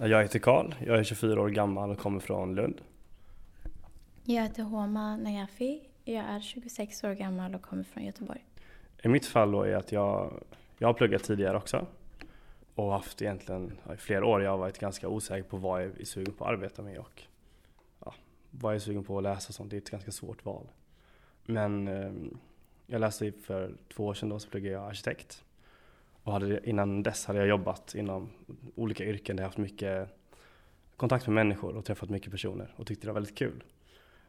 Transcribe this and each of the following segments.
Jag heter Karl, jag är 24 år gammal och kommer från Lund. Jag heter Homa Najafi, jag är 26 år gammal och kommer från Göteborg. I mitt fall då är att jag, jag har pluggat tidigare också och haft egentligen i flera år jag har varit ganska osäker på vad jag är sugen på att arbeta med och ja, vad jag är sugen på att läsa och sånt. Det är ett ganska svårt val. Men eh, jag läste för två år sedan då så pluggade jag arkitekt och hade, innan dess hade jag jobbat inom olika yrken där jag haft mycket kontakt med människor och träffat mycket personer och tyckte det var väldigt kul.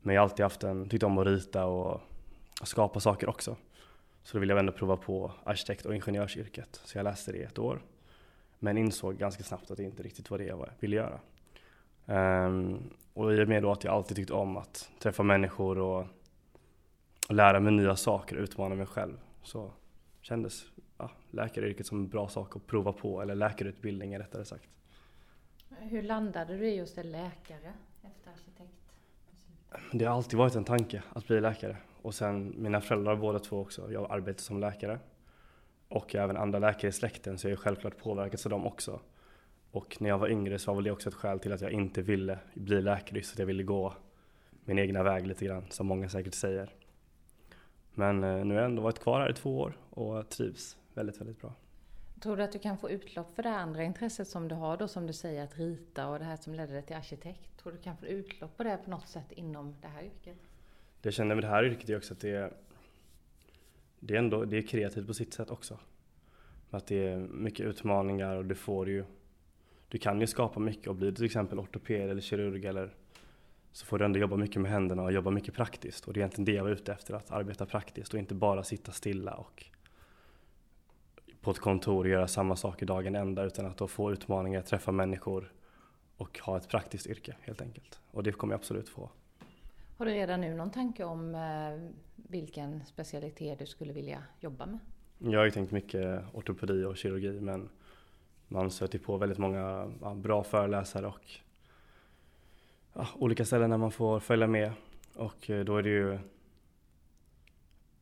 Men jag har alltid haft en, tyckt om att rita och skapa saker också. Så då ville jag ändå prova på arkitekt och ingenjörsyrket. Så jag läste det i ett år. Men insåg ganska snabbt att det inte riktigt var det jag ville göra. Um, och i och med då att jag alltid tyckt om att träffa människor och, och lära mig nya saker och utmana mig själv så kändes ja, läkaryrket som en bra sak att prova på, eller läkarutbildningen rättare sagt. Hur landade du i just en läkare efter arkitekt? Det har alltid varit en tanke att bli läkare. Och sen mina föräldrar båda två också. Jag arbetar som läkare. Och även andra läkare i släkten så jag är självklart påverkats av dem också. Och när jag var yngre så var väl det också ett skäl till att jag inte ville bli läkare, just att jag ville gå min egna väg lite grann, som många säkert säger. Men eh, nu har jag ändå varit kvar här i två år och trivs väldigt, väldigt bra. Tror du att du kan få utlopp för det andra intresset som du har då, som du säger, att rita och det här som ledde dig till arkitekt? Tror du kan få utlopp på det på något sätt inom det här yrket? Det jag känner med det här yrket är också att det är, det är, ändå, det är kreativt på sitt sätt också. Att det är mycket utmaningar och du får ju, du kan ju skapa mycket och blir till exempel ortoped eller kirurg eller så får du ändå jobba mycket med händerna och jobba mycket praktiskt. Och det är egentligen det jag var ute efter, att arbeta praktiskt och inte bara sitta stilla och på ett kontor och göra samma saker dagen ända utan att då få utmaningar, träffa människor och ha ett praktiskt yrke helt enkelt. Och det kommer jag absolut få. Har du redan nu någon tanke om eh, vilken specialitet du skulle vilja jobba med? Jag har ju tänkt mycket ortopedi och kirurgi men man stöter på väldigt många bra föreläsare och ja, olika ställen där man får följa med och eh, då är det ju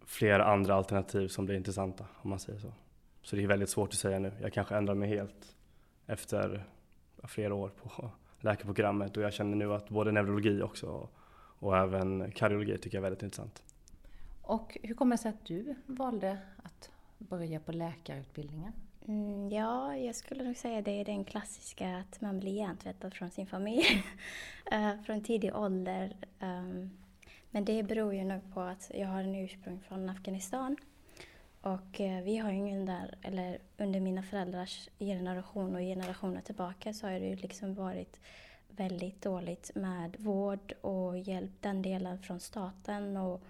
flera andra alternativ som blir intressanta om man säger så. Så det är väldigt svårt att säga nu. Jag kanske ändrar mig helt efter flera år på läkarprogrammet och jag känner nu att både neurologi också och även kardiologi tycker jag är väldigt intressant. Och hur kommer det sig att du valde att börja på läkarutbildningen? Mm, ja, jag skulle nog säga det är den klassiska att man blir hjärntvättad från sin familj uh, från tidig ålder. Um, men det beror ju nog på att jag har en ursprung från Afghanistan och eh, vi har ju ingen där, eller under mina föräldrars generation och generationer tillbaka så har det ju liksom varit väldigt dåligt med vård och hjälp, den delen från staten. Och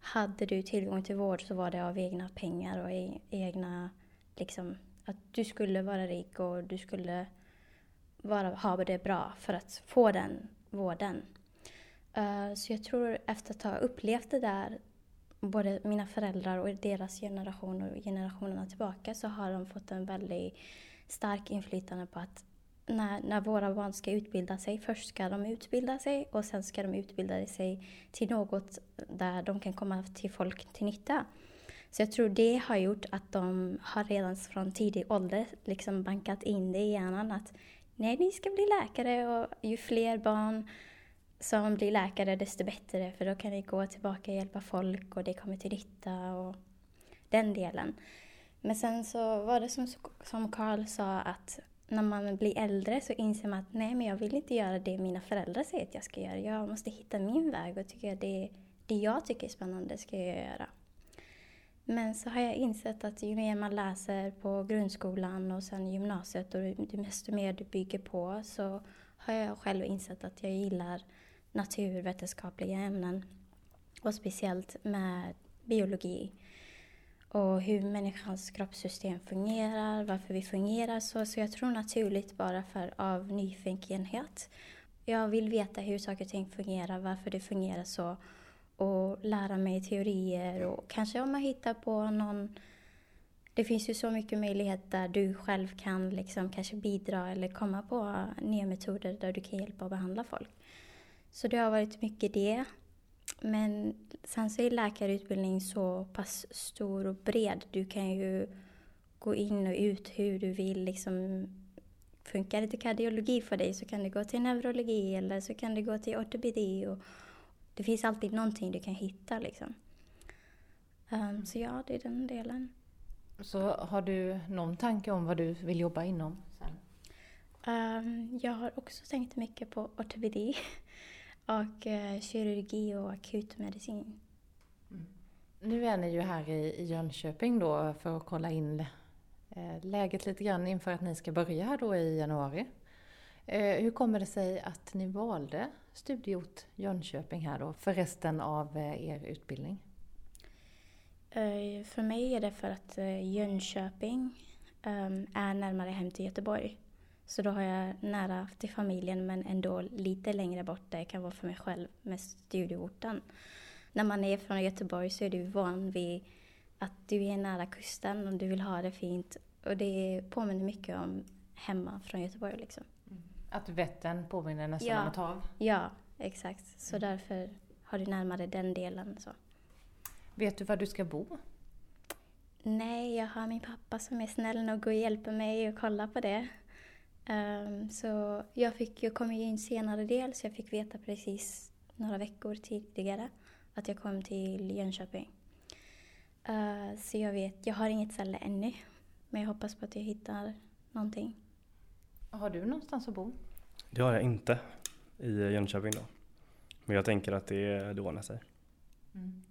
hade du tillgång till vård så var det av egna pengar och e egna, liksom, att du skulle vara rik och du skulle vara, ha det bra för att få den vården. Uh, så jag tror efter att ha upplevt det där både mina föräldrar och deras generation och generationerna tillbaka så har de fått en väldigt stark inflytande på att när, när våra barn ska utbilda sig, först ska de utbilda sig och sen ska de utbilda sig till något där de kan komma till folk till nytta. Så jag tror det har gjort att de har redan från tidig ålder liksom bankat in det i hjärnan att nej, ni ska bli läkare och ju fler barn som blir läkare desto bättre för då kan ni gå tillbaka och hjälpa folk och det kommer till nytta och den delen. Men sen så var det som, som Carl sa att när man blir äldre så inser man att nej men jag vill inte göra det mina föräldrar säger att jag ska göra. Jag måste hitta min väg och tycker det, det jag tycker är spännande ska jag göra. Men så har jag insett att ju mer man läser på grundskolan och sen gymnasiet och desto mer du bygger på så har jag själv insett att jag gillar naturvetenskapliga ämnen och speciellt med biologi och hur människans kroppssystem fungerar, varför vi fungerar så. Så jag tror naturligt bara för av nyfikenhet. Jag vill veta hur saker och ting fungerar, varför det fungerar så och lära mig teorier och kanske om man hittar på någon det finns ju så mycket möjligheter där du själv kan liksom kanske bidra eller komma på nya metoder där du kan hjälpa och behandla folk. Så det har varit mycket det. Men sen så är läkarutbildning så pass stor och bred. Du kan ju gå in och ut hur du vill. Liksom funkar inte kardiologi för dig så kan du gå till neurologi eller så kan du gå till ortopedi. Och det finns alltid någonting du kan hitta liksom. Um, så ja, det är den delen. Så har du någon tanke om vad du vill jobba inom sen? Um, jag har också tänkt mycket på ortopedi och uh, kirurgi och akutmedicin. Mm. Nu är ni ju här i, Jönköping då för att kolla in eh, läget lite grann inför att ni ska börja här då i januari. Eh, hur kommer det sig att ni valde studieort Jönköping här då för resten av eh, er utbildning? För mig är det för att Jönköping ehm, är närmare hem till Göteborg. Så då har jag nära till familjen men ändå lite längre bort där jag kan vara för mig själv med studieorten när man är från Göteborg så är du van vid att du är nära kusten och du vill ha det fint. Och det påminner mycket om hemma från Göteborg liksom. Mm. Att Vättern påminner nästan ja. om ett hav? Ja, exakt. Så mm. därför har du närmare den delen. Så. Vet du var du ska bo? Nej, jag har min pappa som är snäll nog och hjälper mig att kolla på det. Um, så jag, fick, jag kom ju in senare del så jag fick veta precis några veckor tidigare att jag kom till Jönköping. Uh, så jag vet, jag har inget ställe ännu. Men jag hoppas på att jag hittar någonting. Har du någonstans att bo? Det har jag inte i Jönköping då. Men jag tänker att det, det ordnar sig. Mm.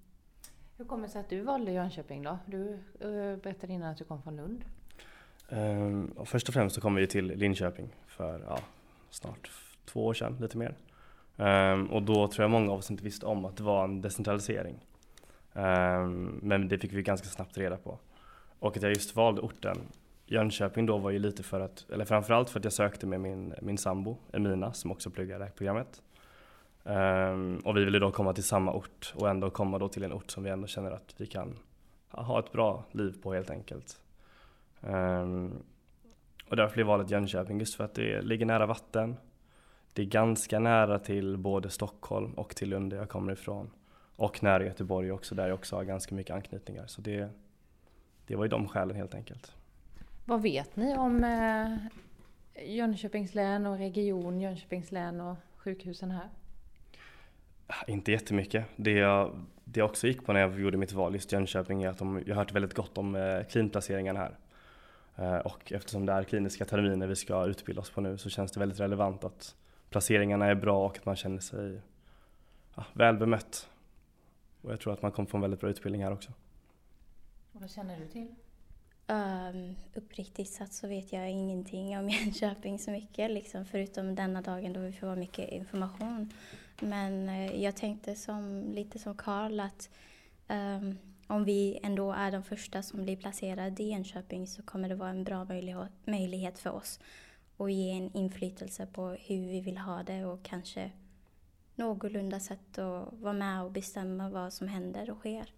Hur kommer det sig att du valde Jönköping då? Du uh, berättade innan att du kom från Lund. Um, först och främst så kom vi till Linköping för ja, snart två år sedan, lite mer. Um, och då tror jag många av oss inte visste om att det var en decentralisering. Um, men det fick vi ganska snabbt reda på. Och att jag just valde orten Jönköping då var ju lite för att, eller framförallt för att jag sökte med min, min sambo Emina som också pluggar det här programmet. Um, och vi ville då komma till samma ort och ändå komma då till en ort som vi ändå känner att vi kan ha ett bra liv på helt enkelt. Um, och därför blev valet Jönköping just för att det ligger nära vatten det är ganska nära till både Stockholm och till Lund där jag kommer ifrån. Och nära Göteborg också där jag också har ganska mycket anknytningar. Så det, det var ju de skälen helt enkelt. Vad vet ni om eh, Jönköpings län och region Jönköpings län och sjukhusen här? Inte jättemycket. Det jag, det jag också gick på när jag gjorde mitt val just Jönköping är att de, jag har hört väldigt gott om eh, klinplaceringarna här. Eh, och eftersom det är kliniska terminer vi ska utbilda oss på nu så känns det väldigt relevant att placeringarna är bra och att man känner sig ja, väl bemött. Och jag tror att man kommer få en väldigt bra utbildning här också. vad känner du till? Um, uppriktigt sagt så vet jag ingenting om Jönköping så mycket, liksom, förutom denna dagen då vi får mycket information. Men uh, jag tänkte som, lite som Karl att um, om vi ändå är de första som blir placerade i Jönköping så kommer det vara en bra möjlighet för oss och ge en inflytelse på hur vi vill ha det och kanske någorlunda sätt att vara med och bestämma vad som händer och sker.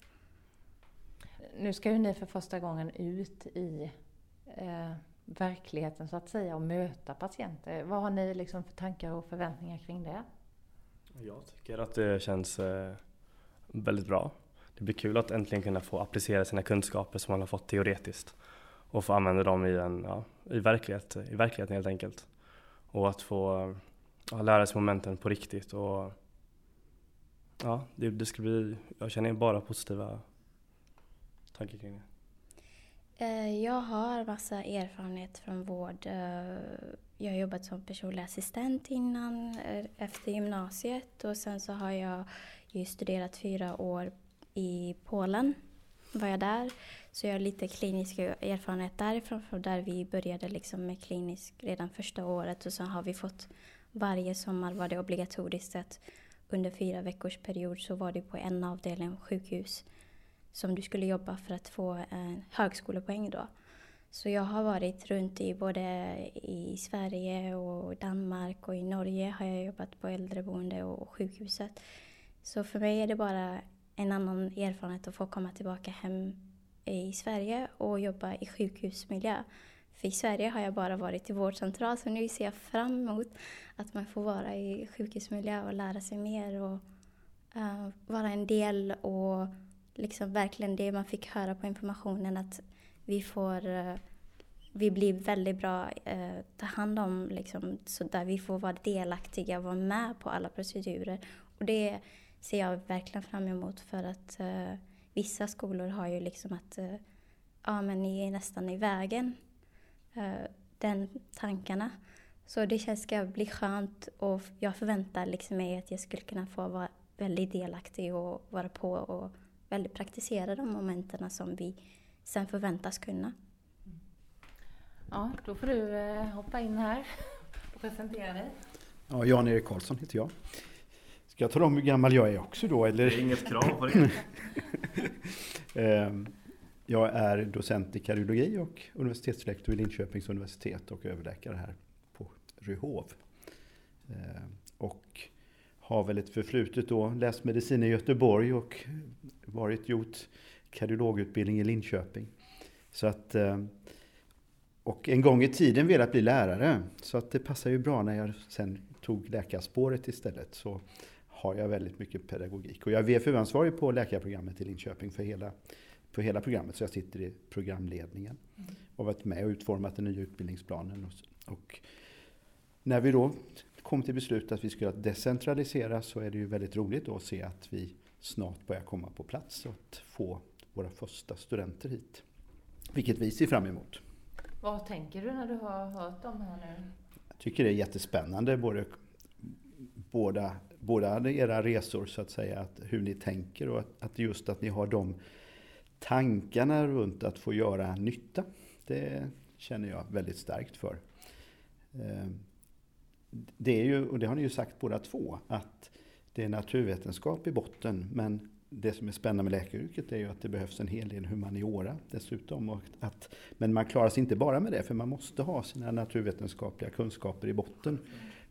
Nu ska ju ni för första gången ut i eh, verkligheten så att säga och möta patienter. Vad har ni liksom för tankar och förväntningar kring det? Jag tycker att det känns eh, väldigt bra. Det blir kul att äntligen kunna få applicera sina kunskaper som man har fått teoretiskt och få använda dem i, en, ja, i, verklighet, i verkligheten helt enkelt. Och att få ja, lära sig momenten på riktigt och ja, det, det ska bli, jag känner bara positiva tankar kring det. Eh, jag har massa erfarenhet från vård. Eh, jag har jobbat som personlig assistent innan, eh, efter gymnasiet och sen så har jag ju studerat fyra år i Polen. Var jag där. Så jag har lite klinisk erfarenhet därifrån, från där vi började liksom med klinisk redan första året och sen har vi fått varje sommar var det obligatoriskt att under fyra veckors period så var det på en avdelning sjukhus som du skulle jobba för att få en högskolepoäng då. Så jag har varit runt i både i Sverige och Danmark och i Norge har jag jobbat på äldreboende och sjukhuset. Så för mig är det bara en annan erfarenhet att få komma tillbaka hem i Sverige och jobba i sjukhusmiljö. För i Sverige har jag bara varit i vårdcentral så nu ser jag fram emot att man får vara i sjukhusmiljö och lära sig mer och uh, vara en del och liksom verkligen det man fick höra på informationen att vi får uh, vi blir väldigt bra eh, ta hand om, liksom, så där vi får vara delaktiga och vara med på alla procedurer. Och det ser jag verkligen fram emot för att eh, vissa skolor har ju liksom att eh, ja, men ni är nästan i vägen. Eh, den tankarna. Så det känns ska bli skönt och jag förväntar liksom mig att jag skulle kunna få vara väldigt delaktig och vara på och väldigt praktisera de momenten som vi sen förväntas kunna. Ja, då får du eh, hoppa in här och presentera dig. Ja, Jan-Erik Karlsson heter jag. Ska jag tala om hur gammal jag är också då? Eller? Det är inget krav på det. Ehm, jag är docent i kardiologi och universitetslektor vid Linköpings universitet och överläkare här på Ryhov. Ehm, och har väl ett förflutet då, läst medicin i Göteborg och varit gjort kardiologutbildning i Linköping. Så att, ehm, och en gång i tiden velat bli lärare, så att det passar ju bra när jag sen tog läkarspåret istället. Så har jag väldigt mycket pedagogik. Och jag är VFU-ansvarig på läkarprogrammet i Linköping för hela, för hela programmet. Så jag sitter i programledningen. Och varit med och utformat den nya utbildningsplanen. Och, och när vi då kom till beslut att vi skulle decentralisera så är det ju väldigt roligt att se att vi snart börjar komma på plats och att få våra första studenter hit. Vilket vi ser fram emot. Vad tänker du när du har hört dem här nu? Jag tycker det är jättespännande, både, båda, båda era resor så att säga, att hur ni tänker och att, att just att ni har de tankarna runt att få göra nytta. Det känner jag väldigt starkt för. Eh, det är ju, och det har ni ju sagt båda två, att det är naturvetenskap i botten, men det som är spännande med läkaryrket är ju att det behövs en hel del humaniora dessutom. Och att, men man klarar sig inte bara med det, för man måste ha sina naturvetenskapliga kunskaper i botten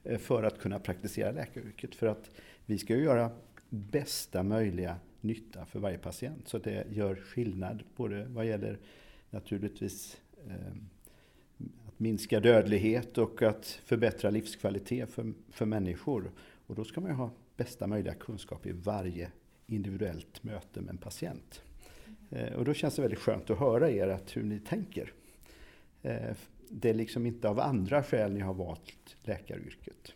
Eh, för att kunna praktisera läkaryrket. För att vi ska ju göra bästa möjliga nytta för varje patient. Så det gör skillnad både vad gäller naturligtvis eh, att minska dödlighet och att förbättra livskvalitet för, för människor. Och då ska man ju ha bästa möjliga kunskap i varje individuellt möte med en patient. Eh, och då känns det väldigt skönt att höra er att hur ni tänker. Eh, det är liksom inte av andra skäl ni har valt läkaryrket.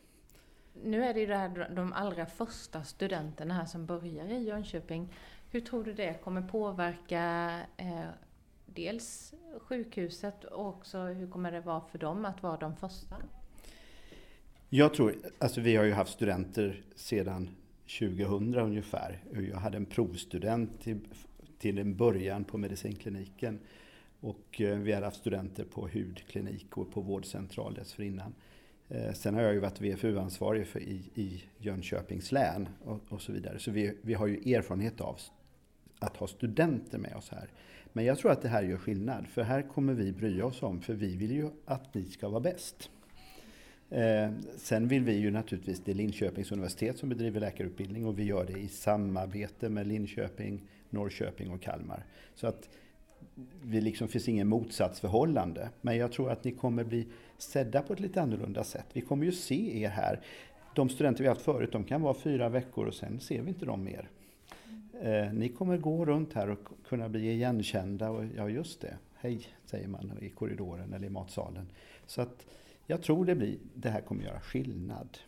Nu är det ju det här, de allra första studenterna här som börjar i Jönköping. Hur tror du det kommer påverka eh, dels sjukhuset och också hur kommer det vara för dem att vara de första? Jag tror, alltså vi har ju haft studenter sedan 2000 ungefär. Jag hade en provstudent till, till en början på medicinkliniken. Och eh, vi har haft studenter på hudklinik och på vårdcentral dessförinnan. Eh, sen har jag ju varit VFU-ansvarig för i, i Jönköpings län och, och, så vidare. Så vi, vi har ju erfarenhet av att ha studenter med oss här. Men jag tror att det här gör skillnad, för här kommer vi bry oss om, för vi vill ju att ni ska vara bäst. Eh, sen vill vi ju naturligtvis, det är Linköpings universitet som bedriver läkarutbildning och vi gör det i samarbete med Linköping, Norrköping och Kalmar. Så att det liksom finns ingen motsatsförhållande. Men jag tror att ni kommer bli sedda på ett lite annorlunda sätt. Vi kommer ju se er här. De studenter vi haft förut, de kan vara fyra veckor och sen ser vi inte dem mer. Eh, ni kommer gå runt här och kunna bli igenkända och ja, just det, hej, säger man i korridoren eller i matsalen. Så att jag tror det, blir, det här kommer göra skillnad.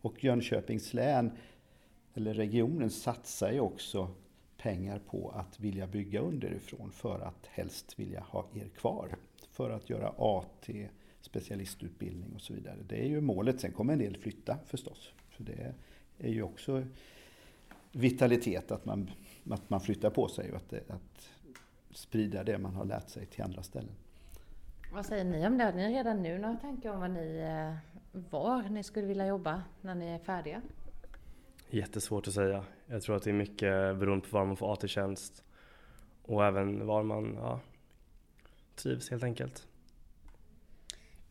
Och Jönköpings län, eller regionen, satsar ju också pengar på att vilja bygga underifrån för att helst vilja ha er kvar. För att göra AT, specialistutbildning och så vidare. Det är ju målet. Sen kommer en del flytta förstås. För det är ju också vitalitet att man, att man flyttar på sig och att, det, att sprida det man har lärt sig till andra ställen. Vad säger ni om det? Har ni redan nu några tankar om vad ni, eh, var ni skulle vilja jobba när ni är färdiga? Jättesvårt att säga. Jag tror att det är mycket beroende på var man får AT-tjänst och även var man ja, trivs helt enkelt.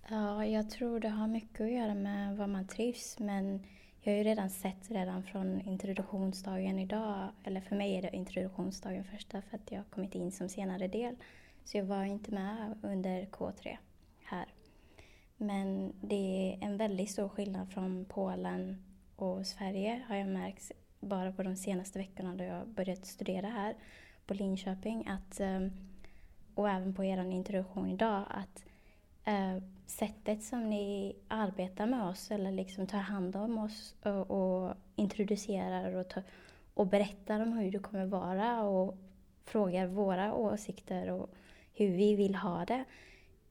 Ja, jag tror det har mycket att göra med var man trivs men jag har ju redan sett redan från introduktionsdagen idag, eller för mig är det introduktionsdagen första för att jag har kommit in som senare del. Så jag var inte med under K3 här. Men det är en väldigt stor skillnad från Polen och Sverige har jag märkt bara på de senaste veckorna då jag börjat studera här på Linköping. Att, ehm, och även på er introduktion idag att eh, sättet som ni arbetar med oss eller liksom tar hand om oss och, och introducerar och, och berättar om hur det kommer vara och frågar våra åsikter och hur vi vill ha det.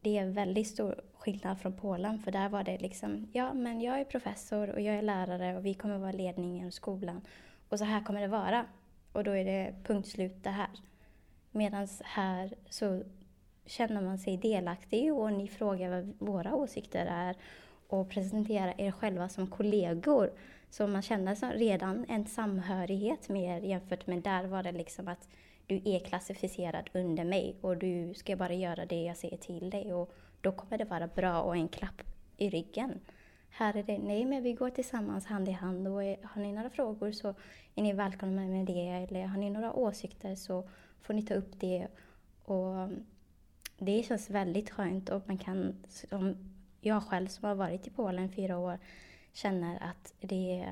Det är väldigt stor skillnad från Polen för där var det liksom, ja men jag är professor och jag är lärare och vi kommer vara ledningen i skolan och så här kommer det vara. Och då är det punkt slut det här. Medan här så känner man sig delaktig och ni frågar vad våra åsikter är och presenterar er själva som kollegor. Så man känner redan en samhörighet med er jämfört med där var det liksom att du är klassificerad under mig och du ska bara göra det jag säger till dig och då kommer det vara bra och en klapp i ryggen. Här är det, nej men vi går tillsammans hand i hand och har ni några frågor så är ni välkomna med det eller har ni några åsikter så får ni ta upp det. Och det känns väldigt skönt och man kan, som jag själv som har varit i Polen fyra år, känner att det,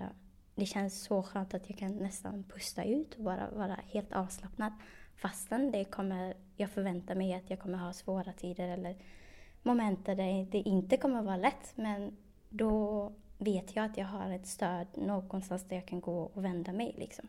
det känns så skönt att jag kan nästan pusta ut och bara vara helt avslappnad. Fastän det kommer, jag förväntar mig att jag kommer ha svåra tider eller moment där det inte kommer att vara lätt. Men då vet jag att jag har ett stöd någonstans där jag kan gå och vända mig. Liksom.